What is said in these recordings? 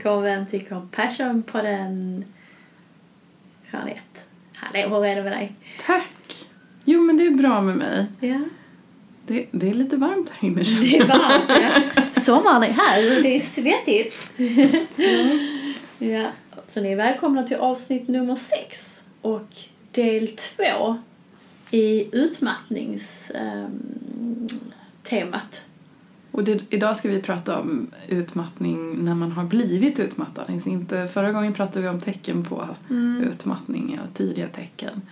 välkommen till Compassion-podden. Jeanette. Hallå, hur är det med dig? Tack! Jo, men det är bra med mig. Ja. Det, det är lite varmt här inne. Det är varmt, ja. Sommaren är här och det är svettigt. ja. Så ni är välkomna till avsnitt nummer sex och del två i utmattningstemat. Och det, idag ska vi prata om utmattning när man har blivit utmattad. Alltså Inte, förra gången pratade vi om tecken på utmattning, eller tidiga tecken.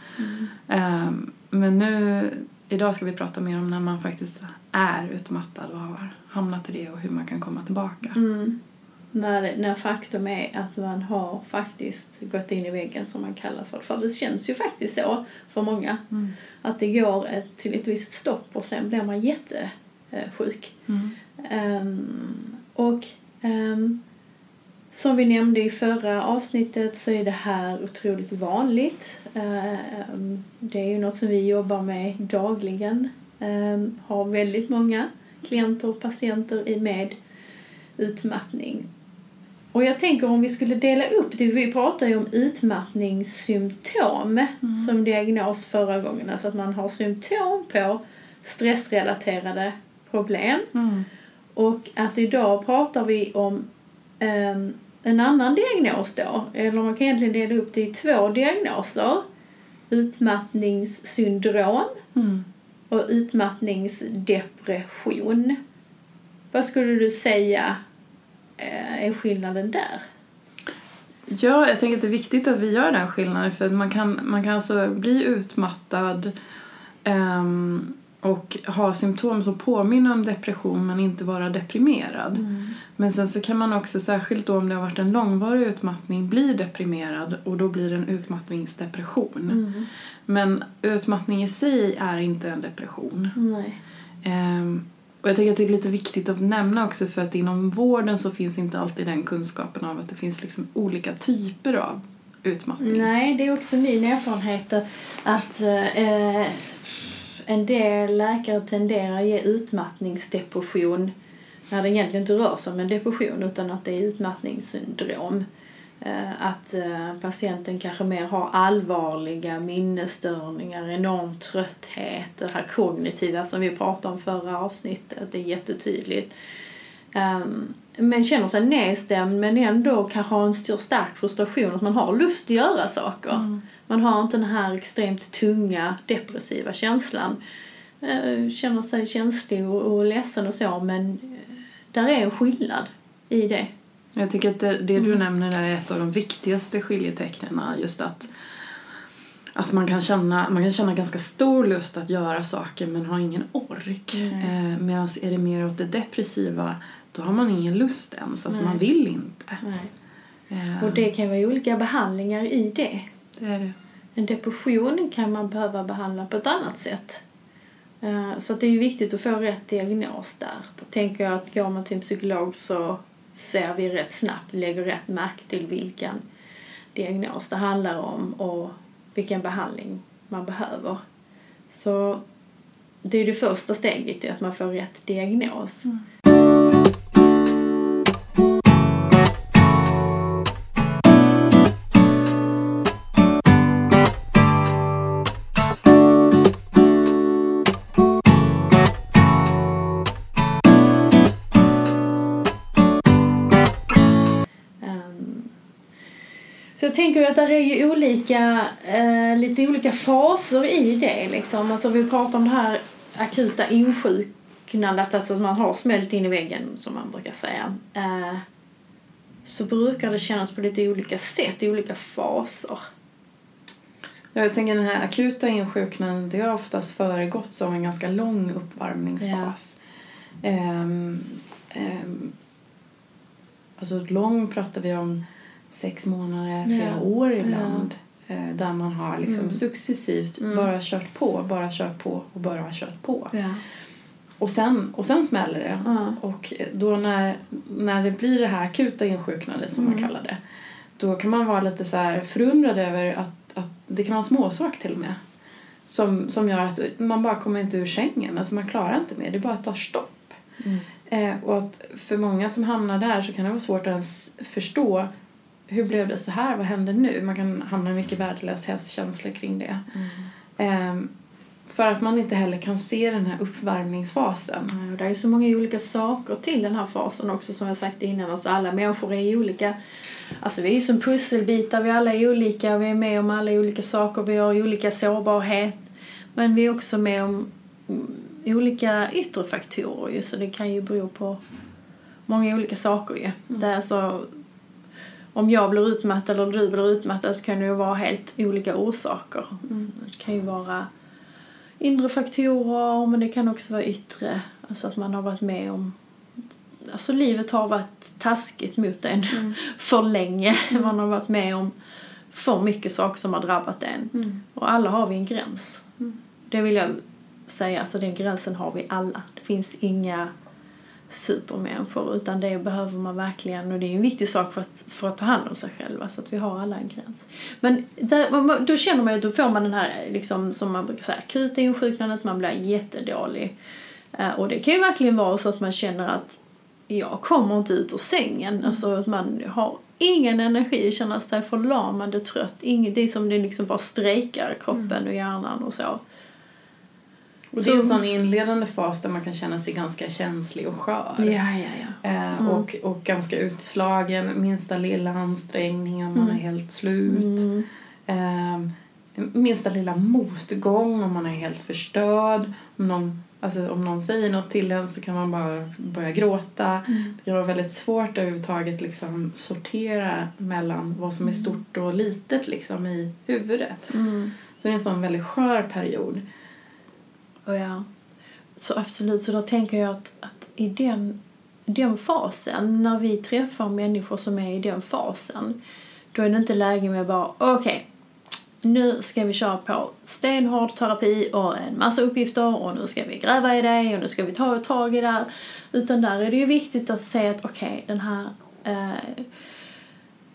Ehm, men nu, idag ska vi prata mer om när man faktiskt är utmattad och har hamnat i det och hur man kan komma tillbaka. Mm. När, när faktum är att man har faktiskt gått in i väggen som man kallar för. För det känns ju faktiskt så för många. Mm. Att det går ett, till ett visst stopp och sen blir man jättesjuk. Mm. Ehm, och ehm, som vi nämnde i förra avsnittet så är det här otroligt vanligt. Ehm, det är ju något som vi jobbar med dagligen. Um, har väldigt många klienter och patienter med utmattning. Och jag tänker om vi skulle dela upp det, vi pratade ju om utmattningssymptom som diagnos förra gången. Alltså att man har symptom på stressrelaterade problem. Mm. Och att idag pratar vi om ehm, en annan diagnos då. Eller man kan egentligen dela upp det i två diagnoser. Utmattningssyndrom Mm. och utmattningsdepression. Vad skulle du säga eh, är skillnaden där? Ja, jag tänker att det är viktigt att vi gör den skillnaden för man kan, man kan alltså bli utmattad ehm, och ha symptom som påminner om depression men inte vara deprimerad. Men sen så kan man också, särskilt då om det har varit en långvarig utmattning, bli deprimerad och då blir det en utmattningsdepression. Mm. Men utmattning i sig är inte en depression. Nej. Ehm, och jag tänker att det är lite viktigt att nämna också för att inom vården så finns inte alltid den kunskapen av att det finns liksom olika typer av utmattning. Nej, det är också min erfarenhet att eh, en del läkare tenderar att ge utmattningsdepression när det egentligen inte rör sig om en depression utan att det är utmattningssyndrom. Eh, att eh, patienten kanske mer har allvarliga minnesstörningar, enorm trötthet, det här kognitiva som vi pratade om förra avsnittet, det är jättetydligt. Ehm, men känner sig nedstämd men ändå kan ha en stor stark frustration att man har lust att göra saker. Mm. Man har inte den här extremt tunga depressiva känslan. Eh, känner sig känslig och, och ledsen och så men eh, där är en skillnad i det. Jag tycker att det, det Mm. du nämner där är ett av de viktigaste skiljetecknen. Just att, att man, kan känna, man kan känna ganska stor lust att göra saker men har ingen ork. Nej. Eh, Medan är det mer åt det depressiva då har man ingen lust ens. Alltså Nej. man vill inte. Eh, Och det kan ju vara olika behandlingar i det. Det är det. En depression kan man behöva behandla på ett annat sätt. Eh, Så det är ju viktigt att få rätt diagnos där. Då tänker jag att går man till en psykolog så ser vi rätt snabbt, lägger rätt märke till vilken diagnos det handlar om och vilken behandling man behöver. Så det är det första steget, att man får rätt diagnos. Ehm, det är ju olika, eh, lite olika faser i det liksom. Alltså vi pratar om det här akuta insjuknandet, alltså att man har smält in i väggen som man brukar säga. Eh, så brukar det kännas på lite olika sätt i olika faser. Ja, jag tänker den här akuta insjuknandet det har oftast föregåtts av en ganska lång uppvärmningsfas. Ehm, ehm, alltså lång pratar vi om sex månader, flera Ja. år ibland. Eh, där man har liksom Mm. successivt Mm. bara kört på, bara kört på och bara kört på. Ja. Och sen, och sen smäller det. Ja. Och då när, när det blir det här akuta insjuknandet som man Mm. kallar det. Då kan man vara lite så här förundrad över att, att det kan vara en småsak till och med. Som, som gör att man bara kommer inte ur sängen. Alltså man klarar inte mer. Det bara tar stopp. Mm. Eh, och att för många som hamnar där så kan det vara svårt att ens förstå hur blev det så här, vad händer nu? Man kan hamna i mycket värdelöshetskänslor kring det. Eh, för att man inte heller kan se den här uppvärmningsfasen. Ja, det är så många olika saker till den här fasen också som jag sagt innan. Alltså alla människor är olika. Alltså vi är som pusselbitar, vi alla är olika, vi är med om alla olika saker, vi har olika sårbarhet. Men vi är också med om mm, olika yttre faktorer ju, så det kan ju bero på många olika saker ju. Det är alltså, om jag blir utmattad eller du blir utmattad så kan det ju vara helt olika orsaker. Det kan ju vara inre faktorer men det kan också vara yttre. Alltså att man har varit med om... Alltså livet har varit taskigt mot en för länge. Man har varit med om för mycket saker som har drabbat en. Och alla har vi en gräns. Det vill jag säga, alltså den gränsen har vi alla. Det finns inga supermänniskor utan det behöver man verkligen och det är en viktig sak för att, för att ta hand om sig själva så att vi har alla en gräns. Men där, då känner man ju, då får man den här liksom som man brukar säga akuta insjuknandet, man blir jättedålig. Eh, och det kan ju verkligen vara så att man känner att jag kommer inte ut ur sängen, Mm. alltså att man har ingen energi, känner sig förlamande trött, inget, det är som det liksom bara strejkar kroppen Mm. och hjärnan och så. Och det är en Så- sån inledande fas där man kan känna sig ganska känslig och skör. Ja, ja, ja. Eh, och, och ganska utslagen. Minsta lilla ansträngning om man är helt slut. Mm. Eh, minsta lilla motgång om man är helt förstörd. Om någon, alltså, om någon säger något till en så kan man bara börja gråta. Det kan vara väldigt svårt överhuvudtaget liksom, sortera mellan vad som är stort och litet liksom, i huvudet. Mm. Så det är en sån väldigt skör period. Och ja, så absolut. Så då tänker jag att, att i den, den fasen, när vi träffar människor som är i den fasen, då är det inte läge med bara okej, nu ska vi köra på stenhård terapi och en massa uppgifter och nu ska vi gräva i det och nu ska vi ta tag i det här. Utan där är det ju viktigt att se att okej, den här eh,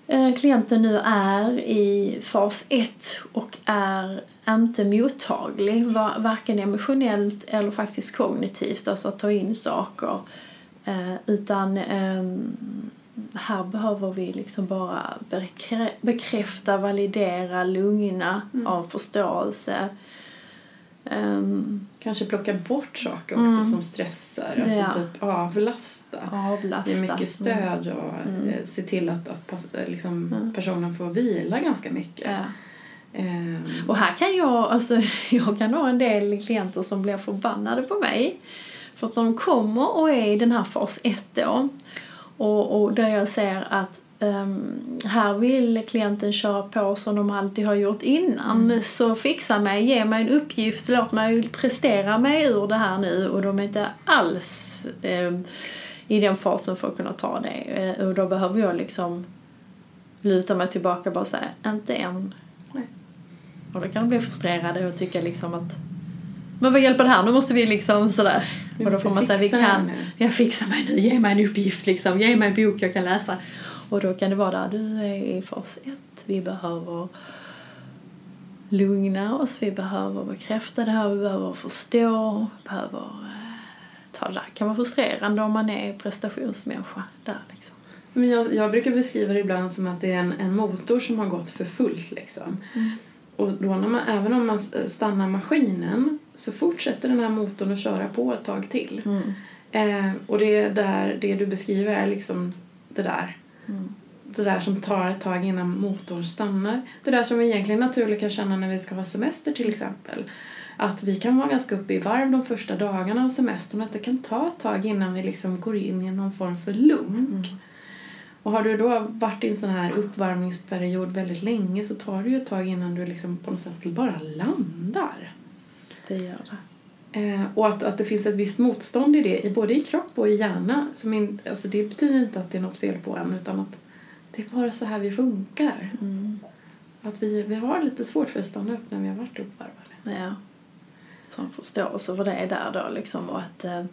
eh, klienten nu är i fas 1 och är inte mottaglig, va- varken emotionellt eller faktiskt kognitivt, alltså att ta in saker. Eh, utan ehm, här behöver vi liksom bara bekrä- bekräfta, validera, lugna, av förståelse. Ehm, Kanske plocka bort saker också Mm. som stressar. Alltså Ja. typ avlasta. avlasta. Ge mycket stöd och Mm. eh, se till att, att liksom, Mm. personen får vila ganska mycket. Ja. Ehm, Och här kan jag, alltså, jag kan ha en del klienter som blir förbannade på mig. För att de kommer och är i den här fas 1 då. Och, och där jag ser att ehm, här vill klienten köra på som de alltid har gjort innan. Så fixa mig, ge mig en uppgift, låt mig prestera mig ur det här nu. Och de är inte alls ehm, i den fasen för att kunna ta det. Eh, Och då behöver jag liksom luta mig tillbaka och bara säga, inte än. Och då kan de bli frustrerade och tycka liksom att men vad hjälper det här? Nu måste vi liksom sådär. Vi och då får man säga vi kan. nu. Jag fixar mig nu, ge mig en uppgift liksom. Ge mig en bok jag kan läsa. Och då kan det vara där, du är i fas 1. Vi behöver lugna oss, vi behöver bekräfta det här, vi behöver förstå, behöver eh, ta det där. kan vara frustrerande om man är prestationsmänniska där liksom. Men jag, jag brukar beskriva det ibland som att det är en, en motor som har gått för fullt. Liksom. Mm. Och då när man, även om man stannar maskinen så fortsätter den här motorn att köra på ett tag till. Mm. Eh, och det, där, det du beskriver är liksom det där. Mm. Det där som tar ett tag innan motorn stannar. Det där som vi egentligen naturligt kan känna när vi ska ha semester till exempel. Att vi kan vara ganska uppe i varv de första dagarna av semestern. Att det kan ta ett tag innan vi liksom går in i någon form för lunk. Och har du då varit i en sån här uppvärmningsperiod väldigt länge så tar det ju ett tag innan du liksom på något sätt bara landar. Det gör det. Eh, och att, att det finns ett visst motstånd i det, både i kropp och i hjärna. Som in, alltså det betyder inte att det är något fel på en utan att det är bara så här vi funkar. Mm. Att vi, vi har lite svårt för att stanna upp när vi har varit uppvärmade. Ja. Som förståelse för det är där då liksom och att eh,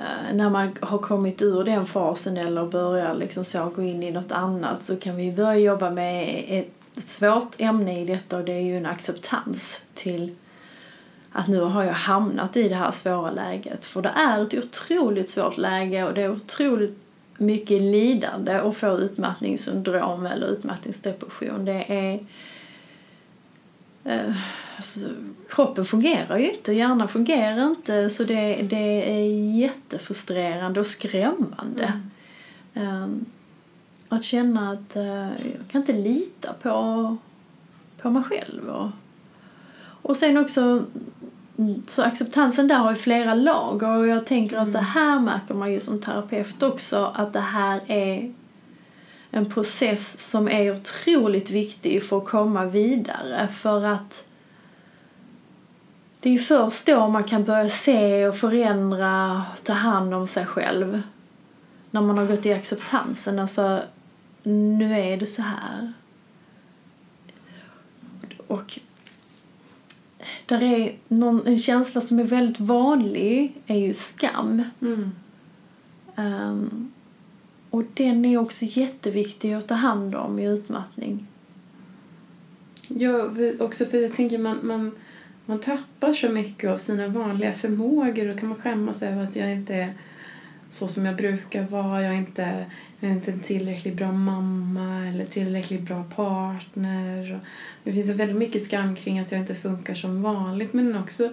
Eh, när man har kommit ur den fasen eller börjar liksom så gå in i något annat så kan vi börja jobba med ett svårt ämne i detta och det är ju en acceptans till att nu har jag hamnat i det här svåra läget. För det är ett otroligt svårt läge och det är otroligt mycket lidande att få utmattningssyndrom eller utmattningsdepression. Det är... Eh, Alltså, kroppen fungerar ju inte, hjärnan fungerar inte så det, det är jättefrustrerande och skrämmande. Mm. Um, att känna att uh, jag kan inte lita på, på mig själv. Och, och sen också så acceptansen där har ju flera lager och jag tänker mm. att det här märker man ju som terapeut också att det här är en process som är otroligt viktig för att komma vidare för att det är ju först då man kan börja se och förändra, ta hand om sig själv. När man har gått i acceptansen, alltså nu är det så här. Och där är någon, en känsla som är väldigt vanlig är ju skam. Mm. Um, och den är också jätteviktig att ta hand om i utmattning. Ja, också för jag tänker man, man, man tappar så mycket av sina vanliga förmågor Då kan man skämmas över att jag inte är så som jag brukar vara. Jag är inte, jag är inte en tillräckligt bra mamma eller tillräckligt bra partner. Det finns väldigt mycket skam kring att jag inte funkar som vanligt men också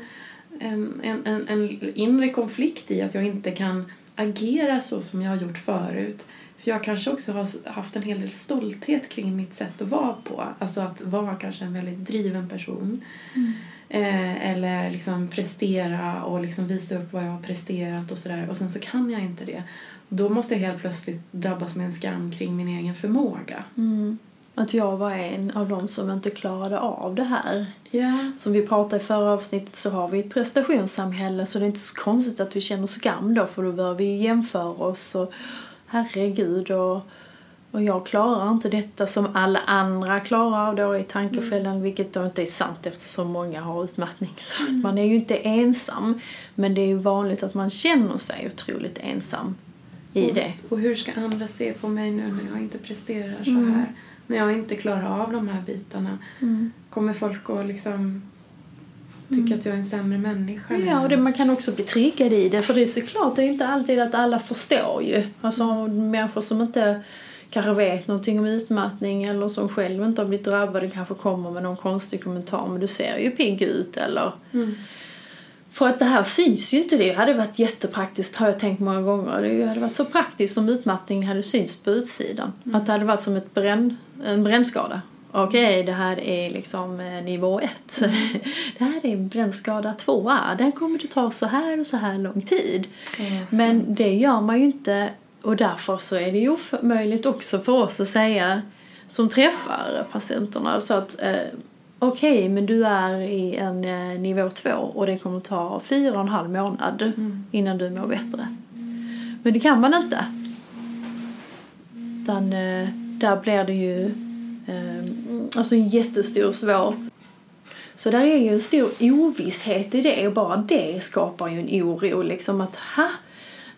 en, en, en inre konflikt i att jag inte kan agera så som jag har gjort förut. För jag kanske också har haft en hel del stolthet kring mitt sätt att vara på. Alltså att vara kanske en väldigt driven person. Mm. Eh, eller liksom prestera och liksom visa upp vad jag har presterat och sådär. Och sen så kan jag inte det. Då måste jag helt plötsligt drabbas med en skam kring min egen förmåga. Mm. Att jag var en av dem som inte klarade av det här. Yeah. Som vi pratade i förra avsnittet så har vi ett prestationssamhälle så det är inte så konstigt att vi känner skam då för då börjar vi jämföra oss och herregud och och jag klarar inte detta som alla andra klarar då i tankefällan, mm. vilket då inte är sant eftersom många har utmattning. Så mm. man är ju inte ensam. Men det är ju vanligt att man känner sig otroligt ensam i och, det. Och hur ska andra se på mig nu när jag inte presterar så mm. här? När jag inte klarar av de här bitarna. Mm. Kommer folk att liksom tycka mm. att jag är en sämre människa. Ja, och det, man kan också bli triggad i det. För det är såklart det är inte alltid att alla förstår ju. Alltså människor som inte kanske vet någonting om utmattning eller som själv inte har blivit drabbade kanske kommer med någon konstig kommentar men du ser ju pigg ut eller mm. För att det här syns ju inte det. hade varit jättepraktiskt har jag tänkt många gånger. Det hade varit så praktiskt om utmattning hade synts på utsidan. Mm. Att det hade varit som ett bränn, en brännskada. Okej, okay, det här är liksom eh, nivå ett. Mm. det här är brännskada tvåa. Den kommer att ta så här och så här lång tid. Mm. Men det gör man ju inte och därför så är det ju omöjligt också för oss att säga som träffar patienterna alltså att eh, okej okay, men du är i en eh, nivå två och det kommer ta fyra och en halv månad mm. innan du mår bättre. Men det kan man inte. Utan eh, där blir det ju eh, alltså en jättestor svår så där är ju en stor ovisshet i det och bara det skapar ju en oro liksom att ha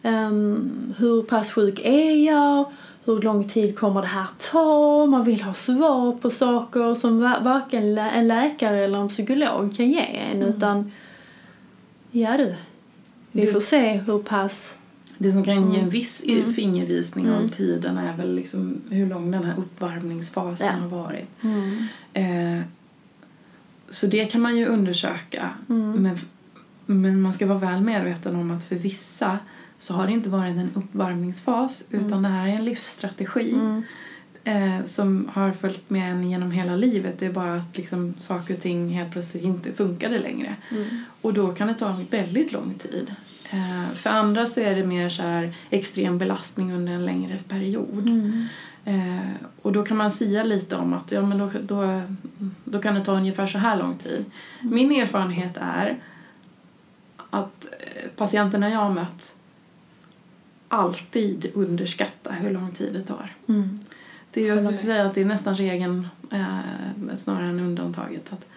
Um, hur pass sjuk är jag? Hur lång tid kommer det här ta? Man vill ha svar på saker som varken en läkare eller en psykolog kan ge en. Mm. Utan, ja du, vi det, får se hur pass... Det som kan ge en mm. viss mm. fingervisning mm. om tiden är väl liksom hur lång den här uppvärmningsfasen ja. har varit. Mm. Eh, så det kan man ju undersöka. Mm. Men, men man ska vara väl medveten om att för vissa så har det inte varit en uppvärmningsfas utan mm. det här är en livsstrategi mm. eh, som har följt med en genom hela livet. Det är bara att liksom, saker och ting helt plötsligt inte funkade längre. Mm. Och då kan det ta väldigt lång tid. Eh, för andra så är det mer så här extrem belastning under en längre period. Mm. Eh, och då kan man säga lite om att ja, men då, då, då kan det ta ungefär så här lång tid. Mm. Min erfarenhet är att eh, patienterna jag har mött alltid underskatta hur lång tid det tar. Mm. Det är, jag skulle säga att det är nästan regeln eh, snarare än undantaget. Att,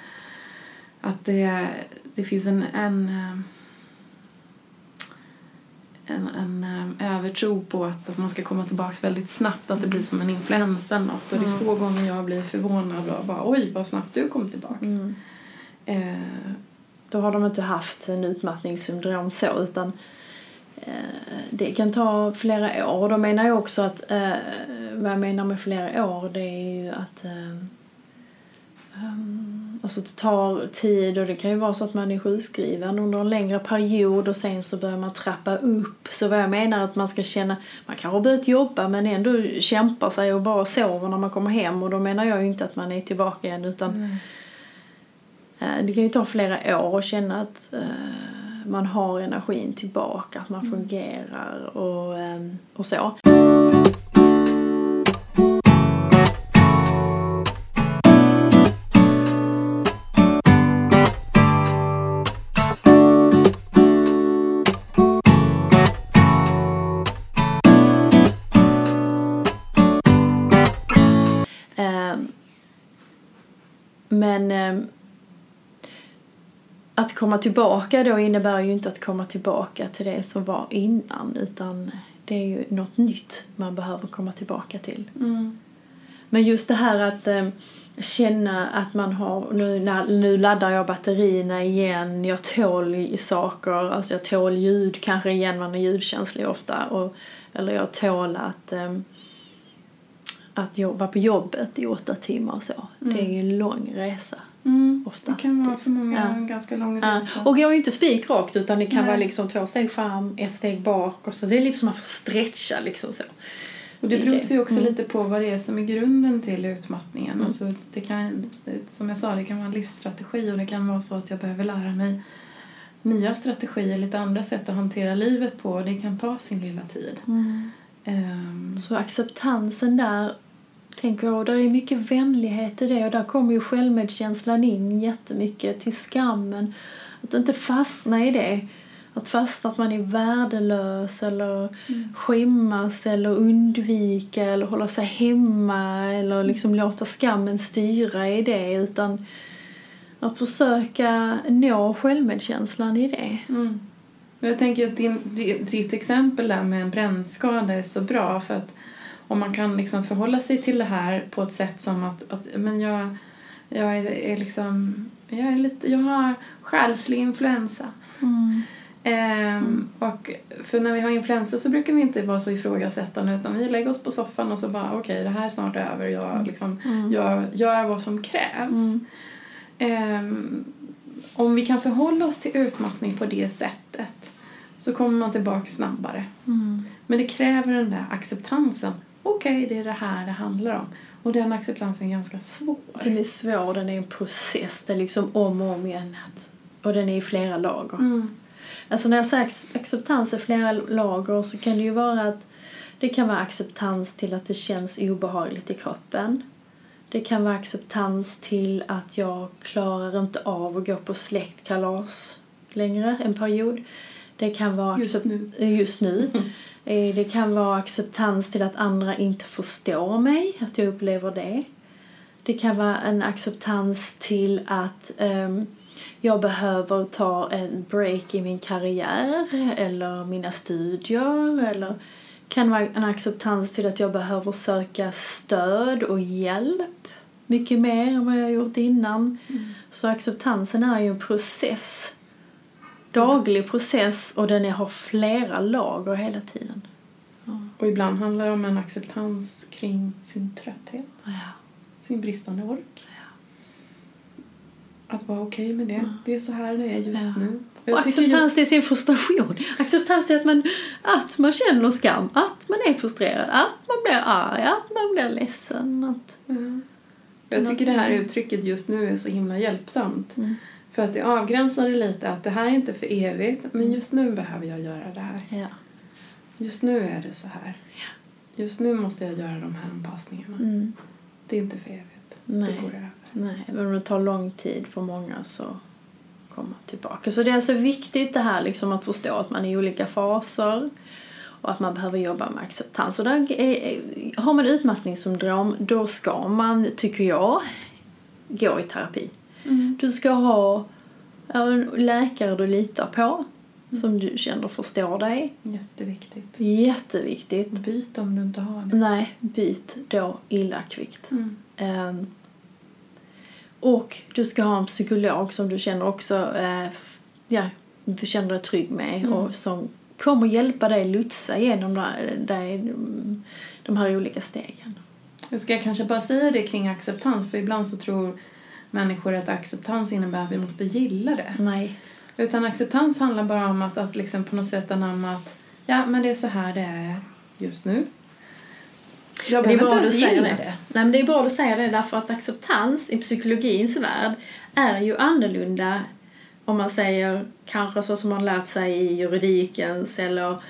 att det, det finns en, en, eh, en, en, eh, övertro på att, att man ska komma tillbaka väldigt snabbt, att det blir som en influensa eller något. Och det är mm. få gånger jag blir förvånad och bara oj vad snabbt du kom tillbaka. Mm. Eh, då har de inte haft en utmattningssyndrom så utan det kan ta flera år. Då menar jag också att, eh, vad jag menar med flera år det är ju att eh, um, alltså det tar tid och det kan ju vara så att man är sjukskriven under en längre period och sen så börjar man trappa upp. Så vad jag menar att man ska känna, man kanske har börjat jobba men ändå kämpar sig och bara sover när man kommer hem och då menar jag inte att man är tillbaka igen utan Mm. Eh, Det kan ju ta flera år att känna att eh, man har energin tillbaka, att man fungerar och, eh, och så. Eh, Men eh, att komma tillbaka då innebär ju inte att komma tillbaka till det som var innan utan det är ju något nytt man behöver komma tillbaka till. Mm. Men just det här att eh, känna att man har, nu, när, nu laddar jag batterierna igen, jag tål saker, alltså jag tål ljud kanske igen, man är ljudkänslig ofta. Och, eller jag tål att, eh, att jobba på jobbet i åtta timmar och så. Det är ju en lång resa Mm. ofta. Det kan vara för många Ja. ganska lång Ja, resa. och går ju inte spikrakt utan det kan Nej. vara liksom två steg fram, ett steg bak och så. Det är lite som man får stretcha liksom så. Och det beror sig också Mm. lite på vad det är som är grunden till utmattningen. Mm. Alltså det kan, som jag sa, det kan vara en livsstrategi och det kan vara så att jag behöver lära mig nya strategier, lite andra sätt att hantera livet på det kan ta sin lilla tid. Ehm, Så acceptansen där, tänker jag, och där är mycket vänlighet i det och där kommer ju självmedkänslan in jättemycket till skammen. Att inte fastna i det. Att fastna att man är värdelös eller skämmas eller undvika eller hålla sig hemma eller liksom låta skammen styra i det utan att försöka nå självmedkänslan i det. Mm. Jag tänker att din, di- ditt exempel där med en brännskada är så bra för att om man kan liksom förhålla sig till det här på ett sätt som att, att men jag, jag är, är liksom jag, är lite, jag har själslig influensa. Ehm, och för när vi har influensa så brukar vi inte vara så ifrågasättande utan vi lägger oss på soffan och så bara okej det här är snart över. Jag, liksom, jag gör vad som krävs. Mm. Ehm, om vi kan förhålla oss till utmattning på det sättet så kommer man tillbaka snabbare. Mm. Men det kräver den där acceptansen. Okej, det är det här det handlar om. Och den acceptansen är ganska svår. Den är svår, den är en process. Det är liksom om och om igen. Och den är i flera lager. Mm. Alltså när jag säger ac- acceptans i flera lager så kan det ju vara att det kan vara acceptans till att det känns obehagligt i kroppen. Det kan vara acceptans till att jag klarar inte av att gå på släktkalas längre en period. Det kan vara Just nu. just nu. Eh, Det kan vara acceptans till att andra inte förstår mig, att jag upplever det. Det kan vara en acceptans till att ehm, jag behöver ta en break i min karriär eller mina studier eller kan vara en acceptans till att jag behöver söka stöd och hjälp mycket mer än vad jag gjort innan. Så acceptansen är ju en process. Daglig process och den är- har flera lager hela tiden. Och ibland handlar det om en acceptans kring sin trötthet, Ja. sin bristande ork. Att vara okej med det. Det är så här det är just Ja. nu. Och acceptans just, till sin frustration. Acceptans till att man, att man känner skam, att man är frustrerad, att man blir arg, att man blir ledsen. Att, Ja. jag tycker det här uttrycket just nu är så himla hjälpsamt. Mm. För att det avgränsar det lite att det här är inte för evigt men just nu behöver jag göra det här. ja. Just nu är det så här. Just nu måste jag göra de här anpassningarna. Mm. Det är inte för evigt. Det Nej. går över. Nej, men om det tar lång tid för många så komma tillbaka. Så det är alltså viktigt det här liksom att förstå att man är i olika faser och att man behöver jobba med acceptans. Och där är, är- har man utmattningssyndrom då ska man, tycker jag, gå i terapi. Du ska ha en läkare du litar på som du känner förstår dig. Jätteviktigt. Jätteviktigt. Byt om du inte har det. Nej, byt då illa kvickt. Mm. Ehm, och du ska ha en psykolog som du känner också eh, ja, du känner dig trygg med Mm. och som kommer hjälpa dig lotsa igenom där, där, de här olika stegen. Jag ska kanske bara säga det kring acceptans för ibland så tror människor att acceptans innebär att vi måste gilla det. Nej. Utan acceptans handlar bara om att, att liksom på något sätt anamma att ja, men det är så här det är just nu. Jag Det är behöver bra inte att ens gilla det. det. Nej, men det är bra att säger det därför att acceptans i psykologins värld är ju annorlunda om man säger kanske så som man lärt sig i juridikens eller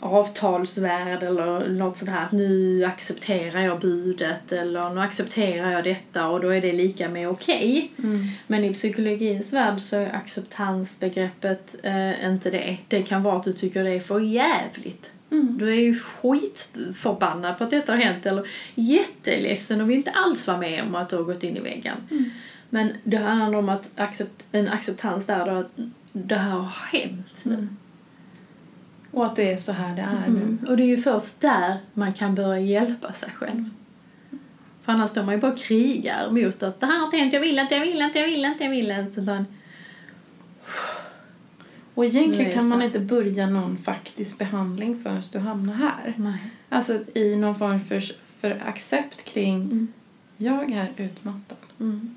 avtalsvärld eller något sånt här att nu accepterar jag budet eller nu accepterar jag detta och då är det lika med okej. Mm. Men i psykologins värld så är acceptansbegreppet eh, inte det. Det kan vara att du tycker det är för jävligt. Mm. Du är ju skitförbannad på att detta har hänt eller jätteledsen och vill inte alls vara med om att du har gått in i väggen. Mm. Men det handlar om att accept, en acceptans där då att det här har hänt. Mm. Och att det är så här det är nu. Mm. Och det är ju först där man kan börja hjälpa sig själv. För annars står man ju bara och krigar mot att det här har inte hänt, jag vill inte, jag vill inte, jag vill inte, jag vill inte. Utan, Och egentligen kan man inte börja någon faktisk behandling förrän du hamnar här. nej. Alltså i någon form för, för accept kring Mm. jag är utmattad. Mm.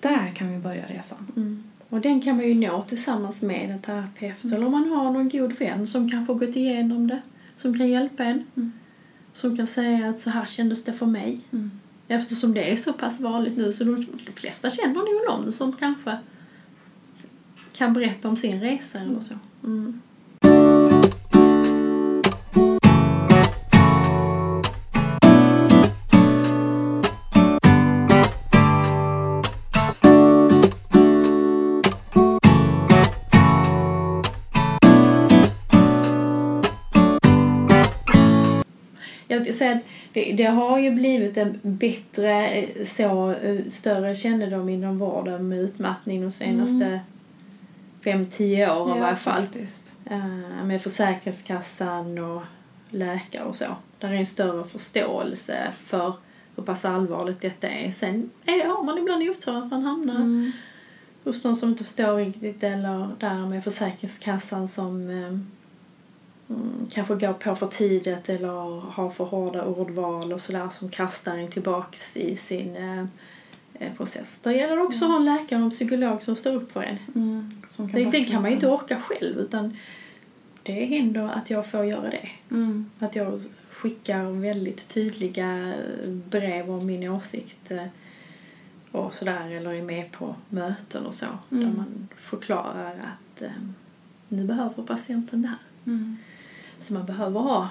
Där kan vi börja resan. Mm. Och den kan man ju nå tillsammans med en terapeut eller om man har någon god vän som kanske har gått igenom det, som kan hjälpa en. Mm. Som kan säga att så här kändes det för mig. Mm. Eftersom det är så pass vanligt nu så de flesta känner nog någon som kanske kan berätta om sin resa eller så. Mm. Jag vill säga att det, det har ju blivit en bättre, eh, så, eh, större kännedom inom vården med utmattning de senaste fem, tio åren i varje fall. faktiskt. Eh, Med Försäkringskassan och läkare och så. Där är en större förståelse för hur pass allvarligt detta är. Sen är, har man ibland otur att man hamnar Mm. hos någon som inte förstår riktigt eller där med Försäkringskassan som mm, kanske går på för tidigt eller har för hårda ordval och sådär som kastar en tillbaks i sin eh, eh, process. Där gäller det också att ha en läkare och en psykolog som står upp för en. Mm. Som Det, det kan man ju inte orka själv utan det händer att jag får göra det. Mm. Att jag skickar väldigt tydliga brev om min åsikt eh, och sådär eller är med på möten och så där Mm. man förklarar att eh, nu behöver patienten det här. Mm. Så man behöver ha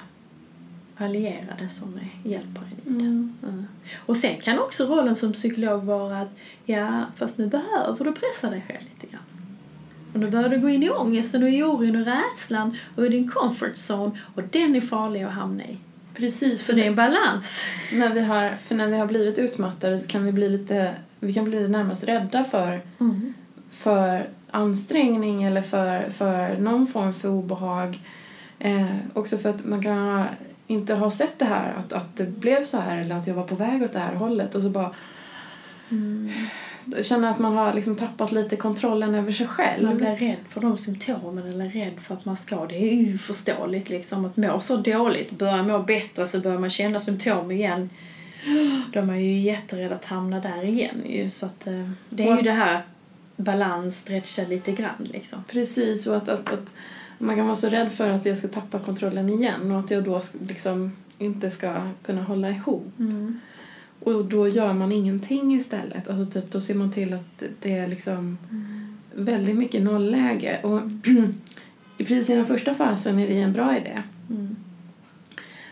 allierade som hjälper en i. Mm. Mm. Och sen kan också rollen som psykolog vara att ja, fast nu behöver du pressa dig själv lite grann. Och nu börjar du gå in i ångesten och i oron och rädslan och i din comfort zone och den är farlig att hamna i. Precis. Så det är en balans. När vi har, för när vi har blivit utmattade så kan vi bli lite, vi kan bli närmast rädda för, Mm. för ansträngning eller för, för någon form för obehag. Eh, också för att man kan inte ha sett det här, att, att det blev så här eller att jag var på väg åt det här hållet och så bara Mm. känna att man har liksom tappat lite kontrollen över sig Man själv. blir rädd för de symptomen eller rädd för att man ska. Det är ju förståeligt liksom att må så dåligt, börja må bättre så börjar man känna symptom igen. Då är man ju jätterädd att hamna där igen ju. Så att eh, det är ju det här balans, stretcha lite grann liksom. Precis, och att, att, att man kan vara så rädd för att jag ska tappa kontrollen igen och att jag då liksom inte ska kunna hålla ihop. Mm. Och då gör man ingenting istället. Alltså typ, då ser man till att det är liksom väldigt mycket nollläge. Och i precis i den första fasen är det en bra idé. Mm.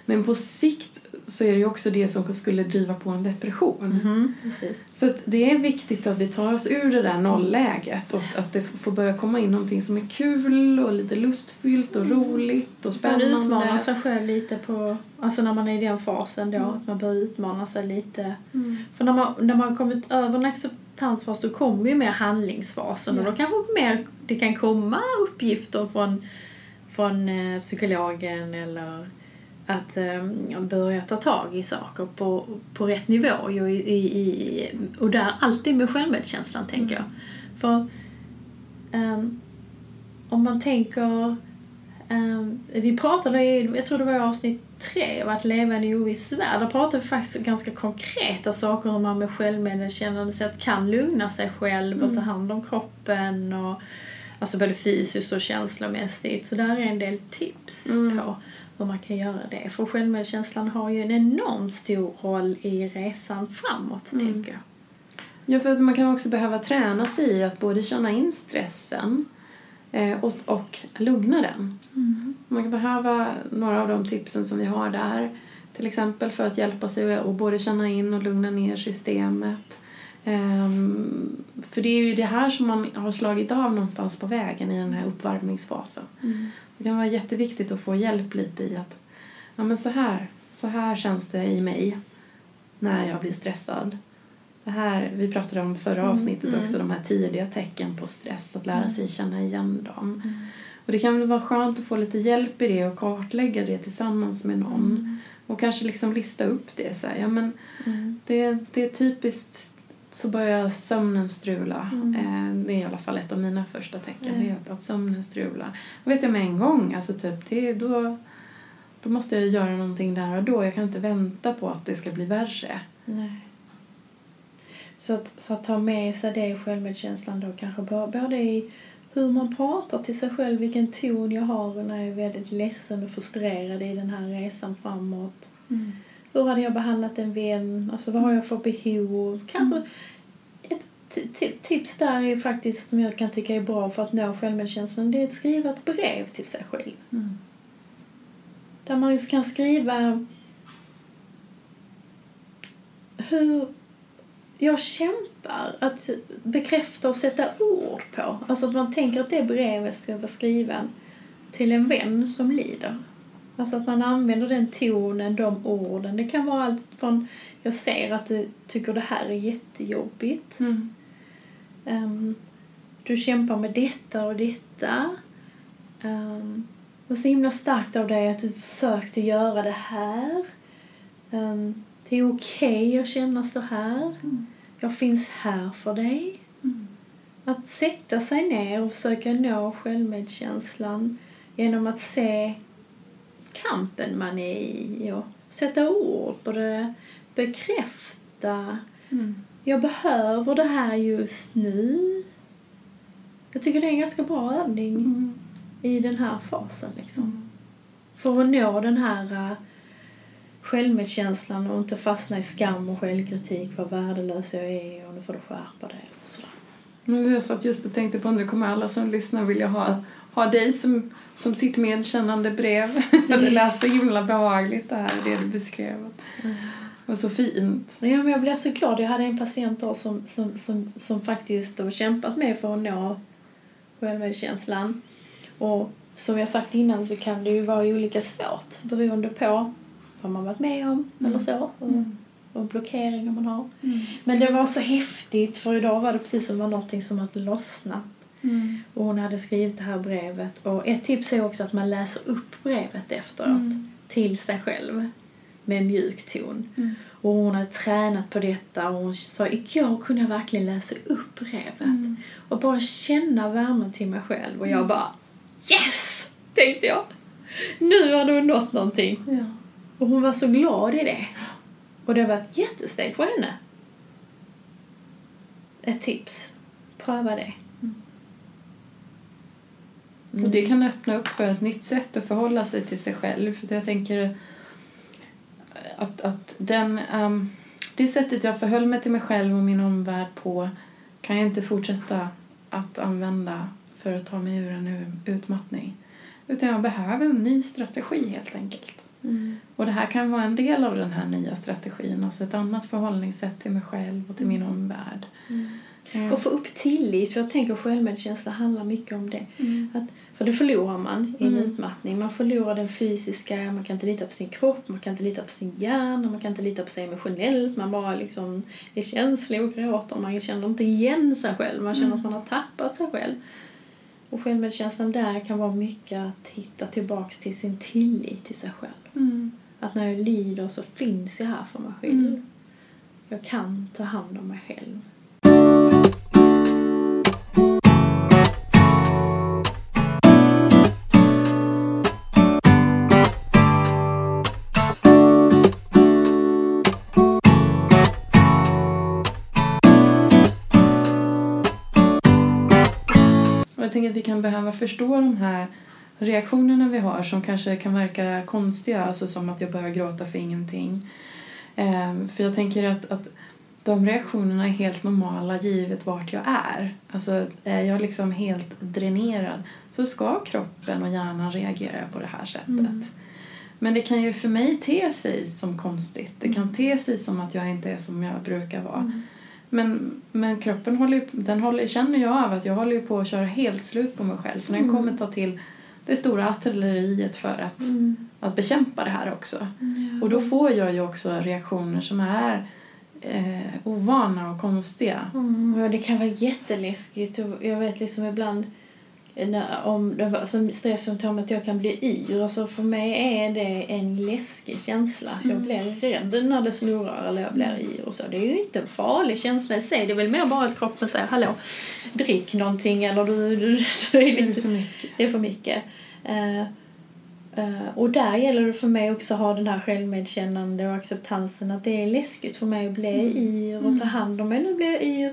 Men på sikt så är det ju också det som skulle driva på en depression. Mhm, Precis. Så det är viktigt att vi tar oss ur det där nollläget och att- det får börja komma in någonting som är kul och lite lustfyllt och roligt och Man utmanar spännande. sig själv lite på, alltså när man är i den fasen då, att man bör utmana sig lite. Mm. För när man, när man har kommit över en acceptansfas då kommer ju mer handlingsfasen och Ja. då kanske mer, det kan komma uppgifter från, från eh, psykologen eller att um, börja ta tag i saker på, på rätt nivå och, i, i, och där alltid med självmedkänslan tänker jag. För um, om man tänker um, vi pratade i, jag tror det var i avsnitt tre, av att leva i en oviss värld. Där pratade vi faktiskt ganska konkreta saker hur man med självmedkännande sätt kan lugna sig själv och ta mm. hand om kroppen och Alltså både fysiskt och känslomässigt. Så där är en del tips mm. på hur man kan göra det. För självmedkänslan har ju en enormt stor roll i resan framåt, mm. tänker jag. Ja, för att man kan också behöva träna sig i att både känna in stressen eh, och, och lugna den. Mm. Man kan behöva några av de tipsen som vi har där. Till exempel för att hjälpa sig att både känna in och lugna ner systemet. Um, för det är ju det här som man har slagit av någonstans på vägen i den här uppvärmningsfasen. Mm. Det kan vara jätteviktigt att få hjälp lite i att ja, men så, här, så här känns det i mig när jag blir stressad. Det här, vi pratade om förra mm, avsnittet mm. också, de här tidiga tecken på stress, att lära mm. sig känna igen dem. Mm. Och det kan väl vara skönt att få lite hjälp i det och kartlägga det tillsammans med någon. Mm. Och kanske liksom lista upp det. Så här, ja, men det, det är typiskt så börjar sömnen strula. Mm. Eh, det är i alla fall ett av mina första tecken. Mm. Det är att sömnen strular. Och vet jag med en gång, alltså typ, det, då, då måste jag göra någonting där och då. Jag kan inte vänta på att det ska bli värre. Nej. Så att, så att ta med sig det i självmedkänslan då kanske både i hur man pratar till sig själv, vilken ton jag har när jag är väldigt ledsen och frustrerad i den här resan framåt. Mm hur hade jag behandlat en vän? Alltså vad har jag för behov? Kanske mm. ett tips där är faktiskt som jag kan tycka är bra för att nå självmedkänslan. Det är att skriva ett brev till sig själv. Mm. Där man kan skriva hur jag kämpar. Att bekräfta och sätta ord på. Alltså att man tänker att det brevet ska vara skriven till en vän som lider. Alltså att man använder den tonen, de orden. Det kan vara allt från jag ser att du tycker det här är jättejobbigt. Mm. Um, du kämpar med detta och detta. Um, det var så himla starkt av dig att du försökte göra det här. Um, det är okej okay att känna så här. Mm. Jag finns här för dig. Mm. Att sätta sig ner och försöka nå självmedkänslan genom att se kampen man är i och sätta ord på det, bekräfta. Mm. Jag behöver det här just nu. Jag tycker det är en ganska bra övning mm. i den här fasen. Liksom. Mm. För att nå den här uh, självmedkänslan och inte fastna i skam och självkritik vad värdelös jag är och nu får du skärpa dig. Och sådär. Men jag satt just och tänkte på nu kommer alla som lyssnar vilja ha, ha dig som som sitt medkännande brev. det lät så himla behagligt det här, det du beskrev. Mm. Och så fint. Ja, men jag blev så glad. Jag hade en patient då som, som, som, som faktiskt har kämpat med för att nå självmedkänslan. Och som jag sagt innan så kan det ju vara olika svårt beroende på vad man varit med om mm. eller så. Och, mm. och blockeringar man har. Mm. Men det var så häftigt för idag var det precis som var någonting som hade lossnat. Mm. Och hon hade skrivit det här brevet. Och ett tips är också att man läser upp brevet efteråt mm. till sig själv med mjuk ton. Mm. Och hon hade tränat på detta och hon sa igår kunde jag verkligen läsa upp brevet mm. och bara känna värmen till mig själv och jag mm. bara yes! tänkte jag. Nu har du nått någonting. Ja. Och hon var så glad i det. Och det var ett jättesteg för henne. Ett tips. Pröva det. Mm. Och det kan öppna upp för ett nytt sätt att förhålla sig till sig själv. För jag tänker att, att den, um, det sättet jag förhöll mig till mig själv och min omvärld på kan jag inte fortsätta att använda för att ta mig ur en utmattning. Utan jag behöver en ny strategi helt enkelt. Mm. Och det här kan vara en del av den här nya strategin, alltså ett annat förhållningssätt till mig själv och till min omvärld. Mm. Mm. Och få upp tillit, för jag tänker självmedkänsla handlar mycket om det. Mm. Att för det förlorar man i en mm. utmattning. Man förlorar den fysiska, man kan inte lita på sin kropp, man kan inte lita på sin hjärna, man kan inte lita på sig emotionellt. Man bara liksom är känslig och gråter. Man känner inte igen sig själv, man känner att man har tappat sig själv. Och självmedkänslan där kan vara mycket att hitta tillbaks till sin tillit till sig själv. Mm. Att när jag lider så finns jag här för mig själv. Mm. Jag kan ta hand om mig själv. Jag tänker att vi kan behöva förstå de här reaktionerna vi har som kanske kan verka konstiga, alltså som att jag börjar gråta för ingenting. Ehm, för jag tänker att, att de reaktionerna är helt normala givet vart jag är. Alltså är jag liksom helt dränerad så ska kroppen och hjärnan reagera på det här sättet. Mm. Men det kan ju för mig te sig som konstigt. Det kan te sig som att jag inte är som jag brukar vara. Men, men kroppen håller, ju- den håller, känner jag av att jag håller på att köra helt slut på mig själv. Så den Mm. kommer ta till det stora artilleriet för att, att bekämpa det här också. Och då får jag ju också reaktioner som är eh, ovana och konstiga. Mm, ja, det kan vara jätteläskigt. Jag vet liksom ibland när, om det var, som stresssymptom att jag kan bli yr. Alltså för mig är det en läskig känsla. Så Jag Mm. blir rädd när det snurrar eller jag blir yr och så. Det är ju inte en farlig känsla i sig. Det är väl mer bara att kroppen säger hallå, drick någonting eller du, du, du är Det är lite för mycket. det är för mycket. Eh, eh, och där gäller det för mig också att ha den här självmedkännande och acceptansen att det är läskigt för mig att bli Mm. yr och ta hand om mig. Blir jag yr.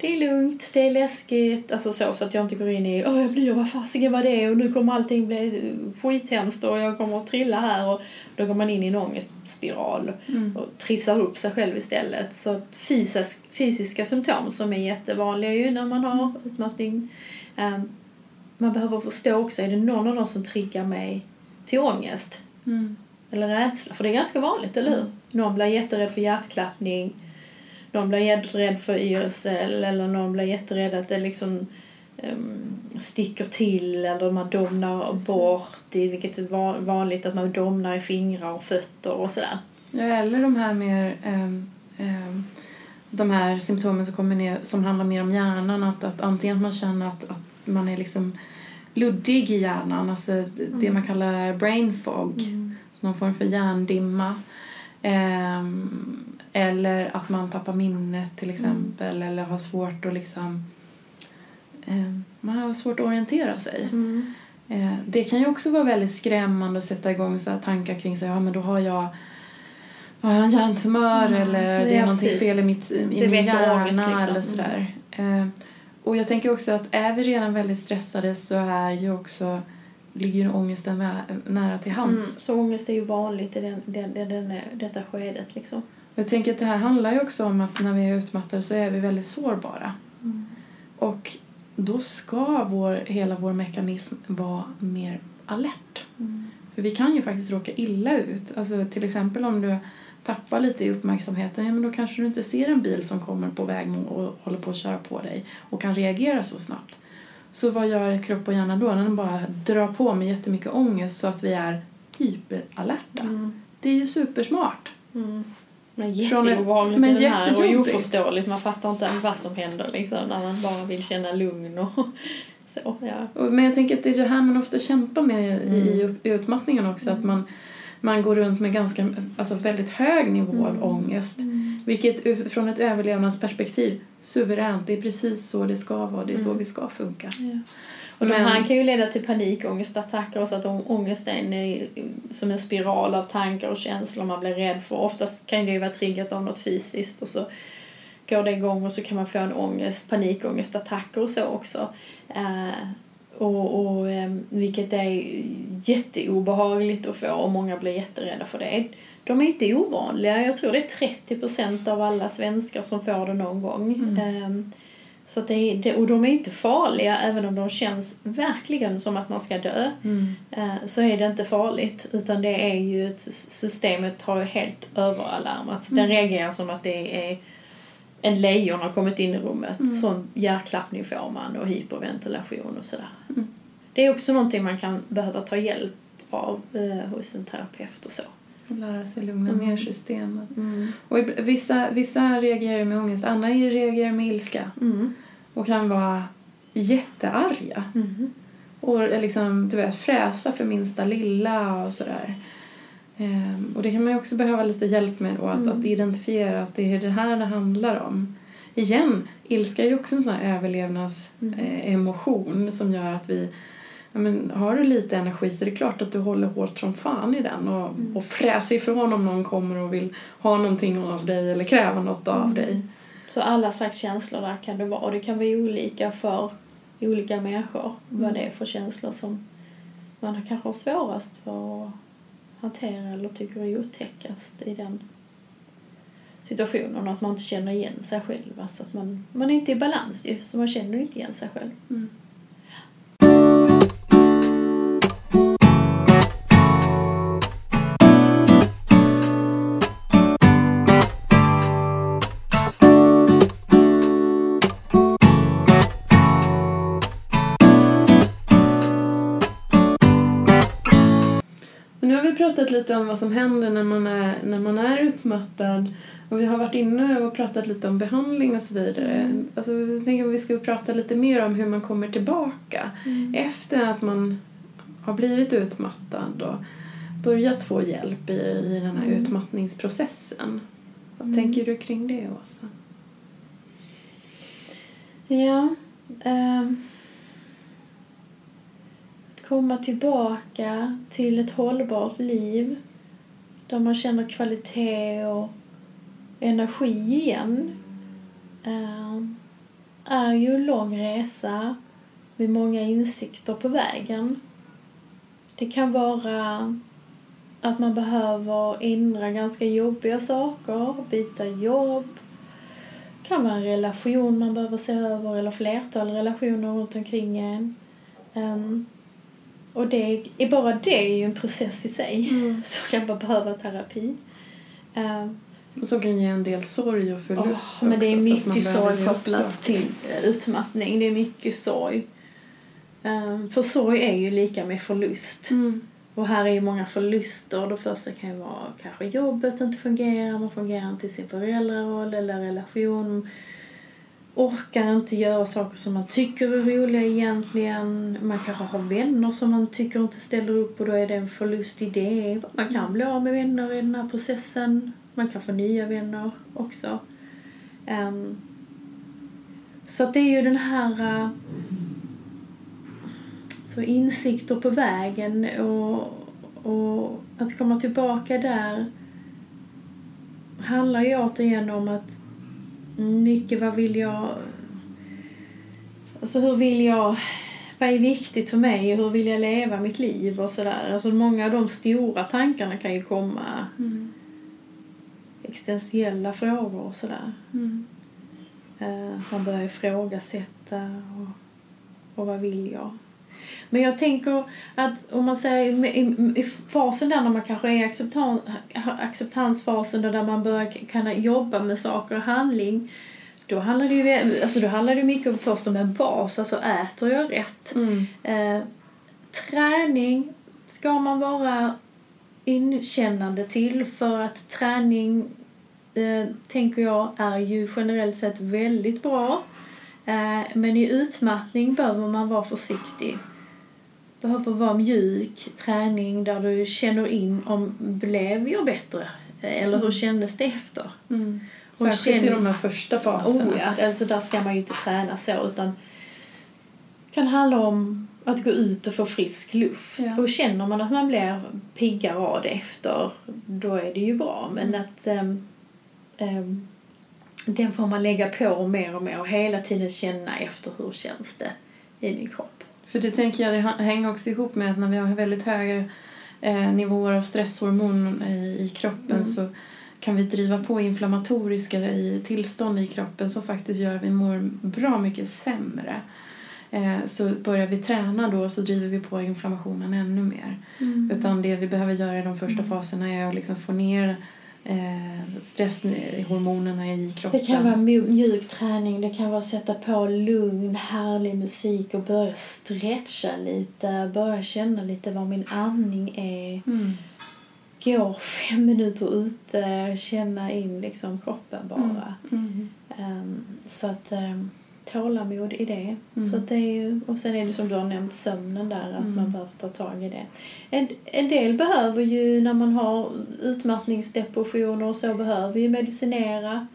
Det är lugnt, det är läskigt. Alltså så, så att jag inte går in i åh jag blir vad fasiken var det och nu kommer allting bli skithemskt och jag kommer att trilla här och då går man in i en ångestspiral Mm. och trissar upp sig själv istället. Så fysisk, fysiska symptom som är jättevanliga ju när man har utmattning. ehm, man behöver förstå också, är det någon av dem som triggar mig till ångest Mm. eller rädsla? För det är ganska vanligt, eller hur? Någon blir jätterädd för hjärtklappning, någon blir jätterädd för yrsel eller någon blir jätterädd att det liksom ehm, sticker till eller man domnar bort, i, vilket är va- vanligt att man domnar i fingrar och fötter och sådär. Ja, eller de här mer ehm, ehm, de här symptomen som kommer ner som handlar mer om hjärnan. Att, att antingen att man känner att, att man är liksom luddig i hjärnan, alltså det man kallar brain fog, någon form för hjärndimma. Ehm, eller att man tappar minnet till exempel eller har svårt att liksom ehm, man har svårt att orientera sig. Mm. Eh, Det kan ju också vara väldigt skrämmande att sätta igång så tankar kring sig. Ja, men då har jag, har jag en hjärntumör Ja, eller det ja, är någonting precis. fel i, mitt, i Det min hjärna ångest, liksom. eller sådär. Eh, Och jag tänker också att är vi redan väldigt stressade så är ju också ligger ju ångesten nära till hands. Mm. Så ångest är ju vanligt i den, den, den, den, detta skedet liksom. Jag tänker att det här handlar ju också om att när vi är utmattade så är vi väldigt sårbara. Och då ska vår, hela vår mekanism vara mer alert. För vi kan ju faktiskt råka illa ut. Alltså till exempel om du tappar lite i uppmärksamheten, ja, men då kanske du inte ser en bil som kommer på väg och håller på att köra på dig och kan reagera så snabbt. Så vad gör kropp och hjärna då? Den bara drar på med jättemycket ångest så att vi är hyperalerta. Mm. Det är ju supersmart. Mm. Men jätteobehagligt men det här och oförståeligt. Man fattar inte vad som händer liksom när man bara vill känna lugn och så. Ja. Men jag tänker att det är det här man ofta kämpar med i, i utmattningen också. Att man, man går runt med ganska, alltså väldigt hög nivå av ångest. Vilket u- från ett överlevnadsperspektiv, suveränt, det är precis så det ska vara. Det är så vi ska funka. Och de Men- här kan ju leda till panikångestattacker och så att å- ångesten är som en spiral av tankar och känslor man blir rädd för. Oftast kan det ju vara triggat av något fysiskt och så går det igång och så kan man få en ångest, panikångestattacker och så också. Eh, och, och, eh, vilket är jätteobehagligt att få och många blir jätterädda för det. De är inte ovanliga. Jag tror det är 30 procent av alla svenskar som får det någon gång. Eh, så det det, och de är inte farliga även om de känns verkligen som att man ska dö. Eh, så är det inte farligt utan det är ju ett, systemet har ju helt överalarmat. Den reagerar som att det är en lejon har kommit in i rummet. Sån hjärtklappning får man och hyperventilation och sådär. Det är också någonting man kan behöva ta hjälp av eh, hos en terapeut och så. Och lära sig lugna Mm. ner systemet. Och ib- vissa, vissa reagerar med ångest, andra reagerar med ilska. Mm. Och kan vara jättearga. Mm. Och liksom, du vet, fräsa för minsta lilla och sådär. Ehm, och det kan man också behöva lite hjälp med då, att, Mm. att identifiera att det är det här det handlar om. Igen, ilska är ju också en sån överlevnadsemotion som gör att vi Ja, men har du lite energi så är det klart att du håller hårt som fan i den och, Mm. och fräser ifrån om någon kommer och vill ha någonting av dig eller kräva något av Mm. dig. Så alla slags känslor där kan det vara. Och det kan vara olika för olika människor. Vad Mm. det är för känslor som man kanske har svårast för att hantera eller tycker är otäckast i den situationen. Och att man inte känner igen sig själv. Alltså att man, man är inte i balans ju, så man känner inte igen sig själv. Mm. Pratat lite om vad som händer när man är, när man är utmattad. Och vi har varit inne och pratat lite om behandling och så vidare. Mm. Alltså, jag tänker att vi ska prata lite mer om hur man kommer tillbaka efter att man har blivit utmattad och börjat få hjälp i, i den här Mm. utmattningsprocessen. Vad Mm. tänker du kring det, Åsa? Ja. att komma tillbaka till ett hållbart liv där man känner kvalitet och energi igen eh, är ju en lång resa med många insikter på vägen. Det kan vara att man behöver ändra ganska jobbiga saker, byta jobb, Det kan vara en relation man behöver se över eller flertal relationer runt omkring en. Ehm, och det är bara det är ju en process i sig Mm. som kan bara behöva terapi. Ehm, Och som kan ge en del sorg och förlust åh, men det är också, mycket sorg kopplat till eh, utmattning. Det är mycket sorg. Ehm, för sorg är ju lika med förlust. Mm. Och här är ju många förluster. Det första kan ju vara kanske jobbet inte fungerar, man fungerar inte i sin föräldraroll eller relation. Orkar inte göra saker som man tycker är roliga egentligen. Man kanske har vänner som man tycker inte ställer upp och då är det en förlust i det. Man kan bli av med vänner i den här processen. Man kan få nya vänner också. Um, så att det är ju den här uh, så insikter på vägen och, och att komma tillbaka där handlar ju återigen om att mycket vad vill jag alltså hur vill jag vad är viktigt för mig och hur vill jag leva mitt liv och sådär. Alltså många av de stora tankarna kan ju komma Mm. existentiella frågor och sådär. Mm. Eh, man börjar ifrågasätta och, och vad vill jag? Men jag tänker att om man säger i, fasen där när man kanske är i acceptan, acceptansfasen där man börjar kunna jobba med saker och handling då handlar det ju alltså då handlar det mycket om först om en bas, alltså äter jag rätt? Mm. Eh, träning ska man vara inkännande till för att träning eh, tänker jag är ju generellt sett väldigt bra. Eh, men i utmattning behöver man vara försiktig. Behöver vara mjuk träning där du känner in om blev jag bättre? Eller hur kändes det efter? Mm. Särskilt i känn- de här första faserna. Oh ja, alltså där ska man ju inte träna så utan kan handla om att gå ut och få frisk luft. Ja. Och känner man att man blir piggare av det efter, då är det ju bra. Men Mm. att ehm, ehm, den får man lägga på mer och mer och hela tiden känna efter hur känns det i min kropp. För det tänker jag, det hänger också ihop med att när vi har väldigt höga eh, nivåer av stresshormon i, i kroppen Mm. så kan vi driva på inflammatoriska i, tillstånd i kroppen som faktiskt gör att vi mår bra mycket sämre. Eh, så börjar vi träna då så driver vi på inflammationen ännu mer. Utan det vi behöver göra i de första Mm. faserna är att liksom få ner eh, stresshormonerna i kroppen. Det kan vara mju- mjuk träning, det kan vara sätta på lugn, härlig musik och börja stretcha lite, börja känna lite vad min andning är. Mm. Gå fem minuter ute, känna in liksom kroppen bara. Mm. Ehm, så att ehm, tålamod i det. Mm. Så det är ju, och sen är det som du har nämnt sömnen där, att Mm. man behöver ta tag i det. En, en del behöver ju när man har utmattningsdepressioner och så behöver ju medicinera.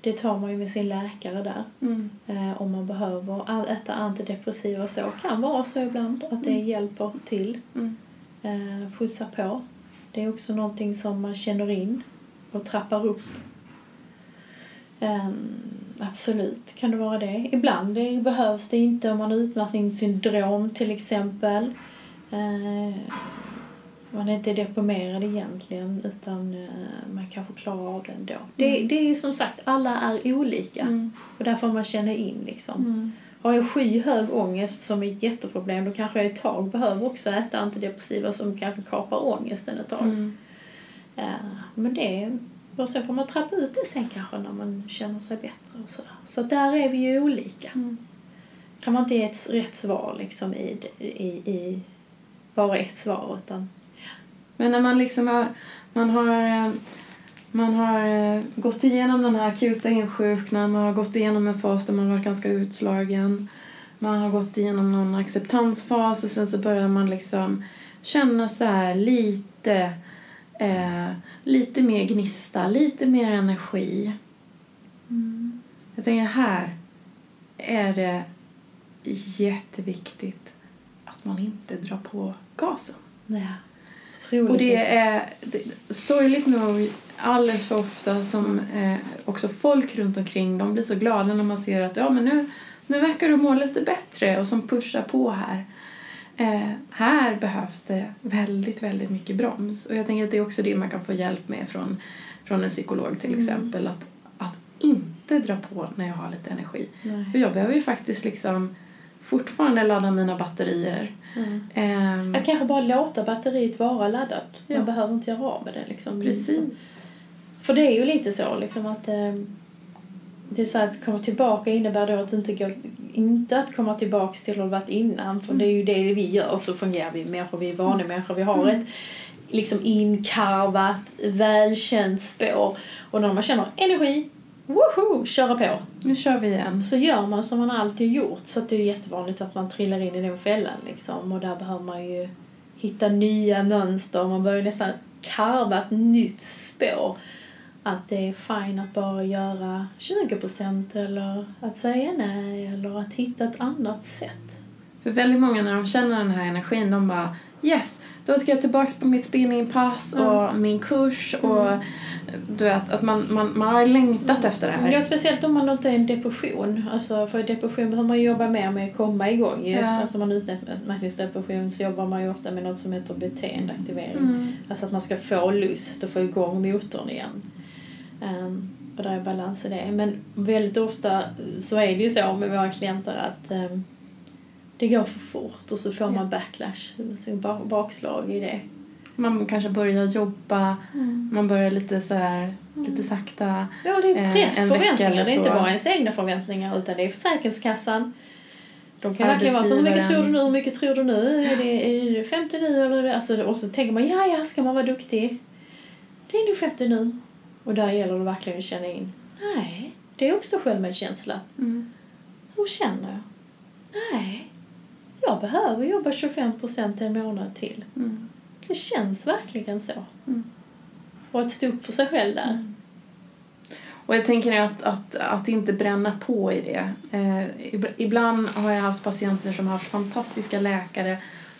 Det tar man ju med sin läkare där. Mm. Eh, om man behöver all- äta antidepressiva så. kan vara så ibland att det hjälper till. Mm. Eh, skjutsa på. Det är också någonting som man känner in och trappar upp. Ehm, absolut kan det vara det. Ibland det behövs det inte om man har utmattningssyndrom till exempel. Eh, man är inte deprimerad egentligen utan eh, man kanske klarar av det ändå. Det, Mm. det är ju som sagt, alla är olika. Mm. Och där får man känna in liksom. Mm. Har jag skyhög ångest som är ett jätteproblem då kanske jag ett tag behöver också äta antidepressiva som kanske kapar ångesten ett tag. Mm. Ja, men det är, och sen får man trappa ut det sen kanske när man känner sig bättre och sådär. Så där är vi ju olika. Mm. Kan man inte ge ett rätt svar liksom i, i, i bara ett svar utan Men när man liksom har, man har, eh, man har eh, gått igenom den här akuta insjuknandet, man har gått igenom en fas där man var ganska utslagen. Man har gått igenom någon acceptansfas och sen så börjar man liksom känna så här lite, eh, lite mer gnista, lite mer energi. Jag tänker här är det jätteviktigt att man inte drar på gasen. ja, otroligt. Och det är det, sorgligt nog alldeles för ofta som eh, också folk runt omkring de blir så glada när man ser att ja men nu, nu verkar du må lite bättre och som pushar på här. Eh, här behövs det väldigt, väldigt mycket broms. Och jag tänker att det är också det man kan få hjälp med från, från en psykolog till Mm. exempel. Att, att inte dra på när jag har lite energi. Nej. För jag behöver ju faktiskt liksom fortfarande ladda mina batterier. Mm. Ehm, Jag kanske bara låta batteriet vara laddat. Man Ja. behöver inte göra av med det. Liksom. precis. För det är ju lite så liksom att eh, det är så att komma tillbaka innebär då att inte gå, inte att komma tillbaks till hur det varit innan för det är ju det vi gör så fungerar vi människor, vi är vanliga människor, vi har ett liksom inkarvat, välkänt spår och när man känner energi, woho, köra på. Nu kör vi igen. Så gör man som man alltid gjort så det är ju jättevanligt att man trillar in i den fällan liksom och där behöver man ju hitta nya mönster, man börjar nästan karva ett nytt spår. Att det är fine att bara göra 20% eller att säga nej eller att hitta ett annat sätt. För väldigt många när de känner den här energin, de bara yes, då ska jag tillbaks på mitt spinningpass och min kurs och du vet att man, man, man har längtat efter det här. Ja, speciellt om man inte är en depression. Alltså, för i depression behöver man jobba mer med att komma igång. Ja. Alltså om man utmattningsdepression så jobbar man ju ofta med något som heter beteendeaktivering. Mm. Alltså att man ska få lust och få igång motorn igen. Um, och där är balans i det. Men väldigt ofta så är det ju så med våra klienter att um, det går för fort och så får man backlash, så ba- bakslag i det. Man kanske börjar jobba, man börjar lite så här, lite sakta. Ja, det är Eh, press, en vecka förväntningar. eller Det är inte bara ens egna förväntningar utan det är Försäkringskassan. De kan verkligen vara så, hur mycket tror du nu, hur mycket tror du nu? Är det, är det 50 nu eller? Alltså, och så tänker man, ja ja, ska man vara duktig? Det är nog 50 nu. Och där gäller det verkligen att känna in, nej, det är också självmedkänsla. Mm. Hur känner jag? Nej, jag behöver jobba 25 procent en månad till. Mm. Det känns verkligen så. Mm. Och att stå upp för sig själv där. Och jag tänker att, att, att inte bränna på i det. Eh, ib- ibland har jag haft patienter som har haft fantastiska läkare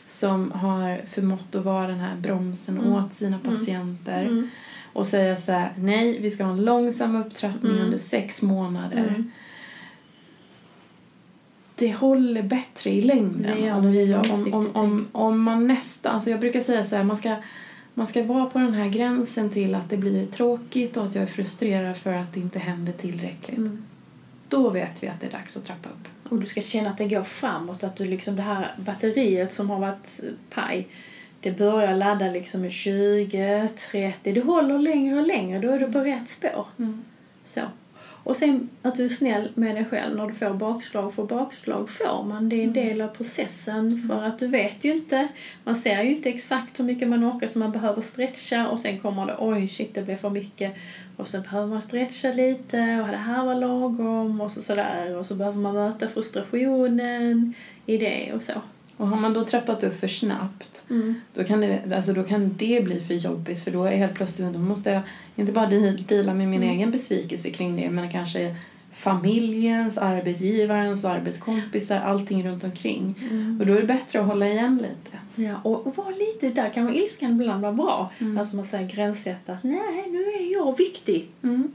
som har förmått att vara den här bromsen Mm. åt sina patienter Mm. Och säga så här, nej, vi ska ha en långsam upptrappning Mm. under sex månader. Mm. Det håller bättre i längden gör om, vi, om, om, om, om man nästan, alltså jag brukar säga så här, man ska, man ska vara på den här gränsen till att det blir tråkigt och att jag är frustrerad för att det inte händer tillräckligt. Mm. Då vet vi att det är dags att trappa upp. Och du ska känna att det går framåt, att du liksom det här batteriet som har varit paj, det börjar ladda liksom med 20, 30, det håller längre och längre, då är du på rätt spår. Så. Och sen att du är snäll med dig själv när du får bakslag. För bakslag får man. Det är en del av processen. För att du vet ju inte. Man ser ju inte exakt hur mycket man orkar så man behöver stretcha. Och sen kommer det oj shit det blev för mycket. Och så behöver man stretcha lite. Och det här var lagom. Och så sådär. Och så behöver man möta frustrationen i det och så. Och har man då trappat upp för snabbt Mm. då kan, det, alltså då kan det bli för jobbigt för då är helt plötsligt, då måste jag inte bara de- deala med min Mm. egen besvikelse kring det men kanske familjens, arbetsgivarens, arbetskompisar, allting runt omkring. Mm. Och då är det bättre att hålla igen lite. Ja, och, och vara lite där kan vara ilskan ibland vara bra. Mm. Alltså man säger gränssätta. Nej, nu är jag viktig. Mm.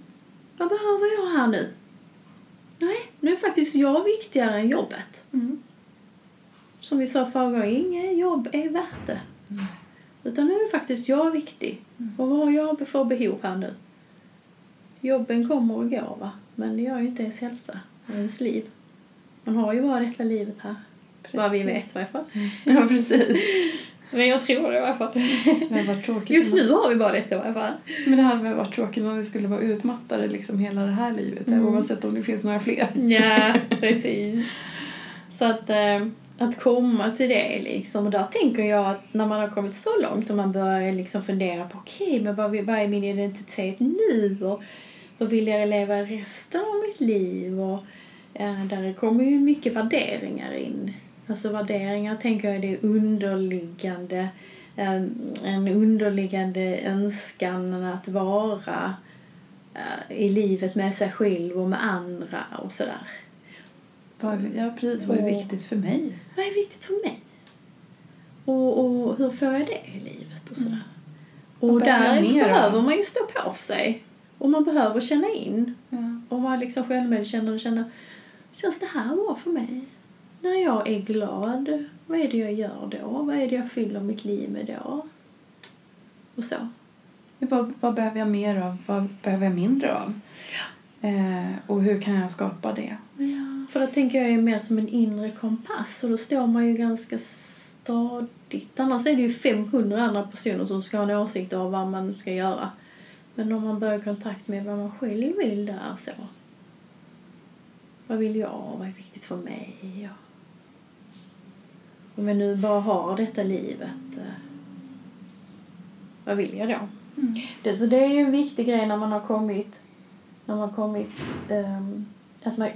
Vad behöver jag här nu? Nej, nu är faktiskt jag viktigare än jobbet. Mm. Som vi sa förra gången, inget jobb är värt det. Mm. Utan nu är faktiskt jag viktig. Och vad har jag för behov här nu? Jobben kommer och går va, men det gör ju inte ens hälsa och ens liv. Man har ju bara detta livet här. Vad vi Precis. vet i alla fall. Ja, precis. Men jag tror det i alla fall. Tråkigt. Just nu har vi bara detta i alla fall. Men det hade väl varit tråkigt om vi skulle vara utmattade liksom hela det här livet. Mm. Oavsett om det finns några fler. Ja, precis. Så att, eh, att komma till det liksom. Och där tänker jag att när man har kommit så långt och man börjar liksom fundera på okej, men vad, vad är min identitet nu? Och hur vill jag leva resten av mitt liv? Och eh, där kommer ju mycket värderingar in. Alltså värderingar tänker jag är det underliggande eh, en underliggande önskan att vara eh, i livet med sig själv och med andra och sådär. Vad, ja, precis. Vad är Och- viktigt för mig? Vad är viktigt för mig? Och, och hur får jag det i livet och sådär. Och Vad behöver där behöver man ju stå på för sig. Och man behöver känna in Ja. och vara liksom självmedkännande och känna Känns det här bra för mig? När jag är glad, vad är det jag gör då? Vad är det jag fyller mitt liv med då? Och så. Vad, vad behöver jag mer av? Vad behöver jag mindre av? Eh, och hur kan jag skapa det? Ja, för då tänker jag är mer som en inre kompass och då står man ju ganska stadigt. Annars är det ju 500 andra personer som ska ha en åsikt om vad man ska göra. Men om man börjar kontakt med vad man själv vill där så. Vad vill jag? Vad är viktigt för mig? Ja. Om jag nu bara har detta livet, eh, vad vill jag då? Det, så det är ju en viktig grej när man har kommit, när man kommit ehm, att, man,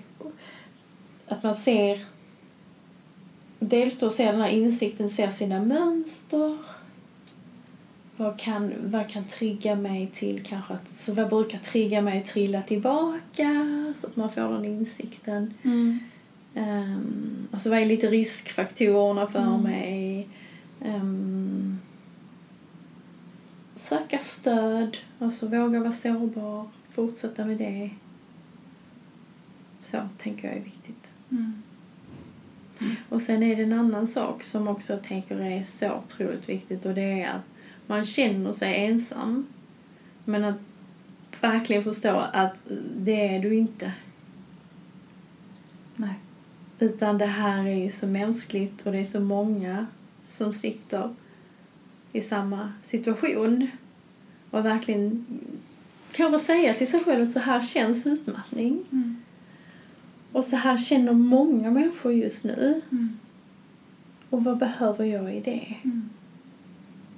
att man ser dels då ser den här insikten, ser sina mönster. Vad kan, vad kan trigga mig till kanske att, så vad brukar trigga mig att trilla tillbaka så att man får den insikten. Um, alltså vad är lite riskfaktorerna för Mm. mig? Ehm, söka stöd, alltså våga vara sårbar, fortsätta med det. Så tänker jag är viktigt. Mm. Och sen är det en annan sak som också jag tänker är så otroligt viktigt och det är att man känner sig ensam. Men att verkligen förstå att det är du inte. Nej. Utan det här är ju så mänskligt och det är så många som sitter i samma situation. Och verkligen kan bara säga till sig själv att så här känns utmattning. Mm. Och så här känner många människor just nu. Mm. Och vad behöver jag i det? Mm.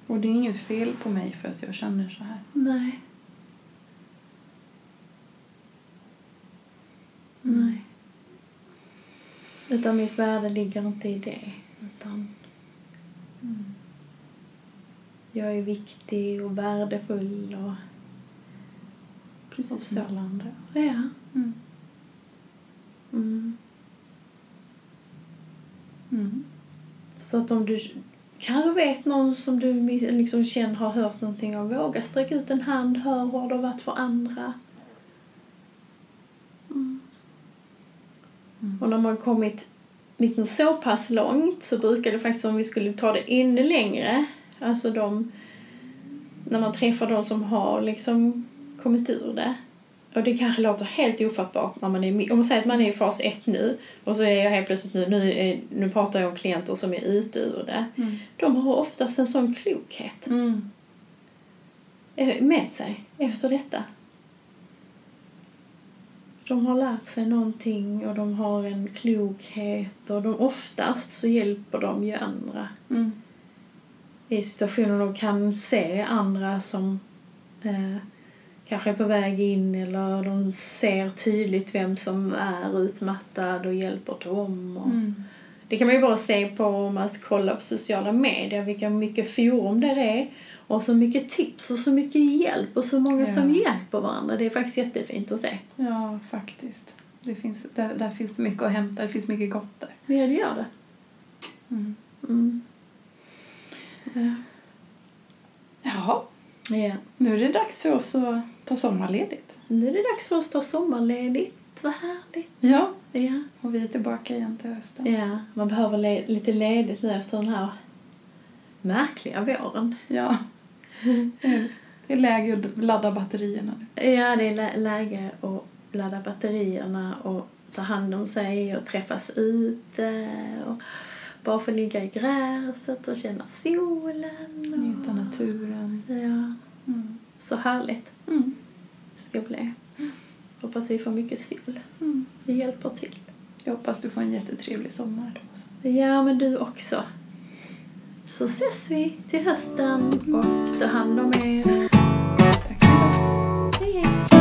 Och det är inget fel på mig för att jag känner så här. Nej. Mm. Nej. Utan mitt värde ligger inte i det. Utan Mm. jag är viktig och värdefull och... Precis som alla andra. Ja. Mm. Mm. Mm. Så att om du kanske vet någon som du liksom känner har hört någonting av, våga sträcka ut en hand, hör hur det har varit för andra. Mm. Mm. Och när man har kommit liksom så pass långt så brukar det faktiskt, om vi skulle ta det ännu längre, alltså de, när man träffar de som har liksom kommit ur det. Och det kanske låter helt ofattbart när man är, om man säger att man är i fas 1 nu och så är jag helt plötsligt nu, nu, är, nu pratar jag om klienter som är ute ur det. Mm. De har oftast en sån klokhet Mm. eh, med sig efter detta. de har lärt sig någonting och de har en klokhet och de, oftast så hjälper de ju andra Mm. i situationer de kan se andra som eh, kanske är på väg in eller de ser tydligt vem som är utmattad och hjälper dem. Och Mm. Det kan man ju bara se på om man kollar på sociala medier, vilka mycket forum det är och så mycket tips och så mycket hjälp och så många Ja. som hjälper varandra. Det är faktiskt jättefint att se. Ja, faktiskt. Det finns, där, där finns det mycket att hämta. Det finns mycket gott där. Ja, det gör det. Mm. Mm. Ja. Jaha, ja. nu är det dags för oss att ta sommarledigt. Nu är det dags för oss att ta sommarledigt. Vad härligt. Ja. Ja. Och vi är tillbaka igen till hösten. ja, man behöver le- lite ledigt nu efter den här märkliga våren. Ja. Det är läge att ladda batterierna nu. Ja, det är lä- läge att ladda batterierna och ta hand om sig och träffas ute och bara få ligga i gräset och känna solen. Och... Njuta naturen. Ja, Mm. så härligt Mm. Ska bli. Hoppas vi får mycket sol. Mm. Det hjälper till. Jag hoppas du får en jättetrevlig sommar. Ja, men du också. Så ses vi till hösten och ta hand om er. Tack för idag. Hej, hej.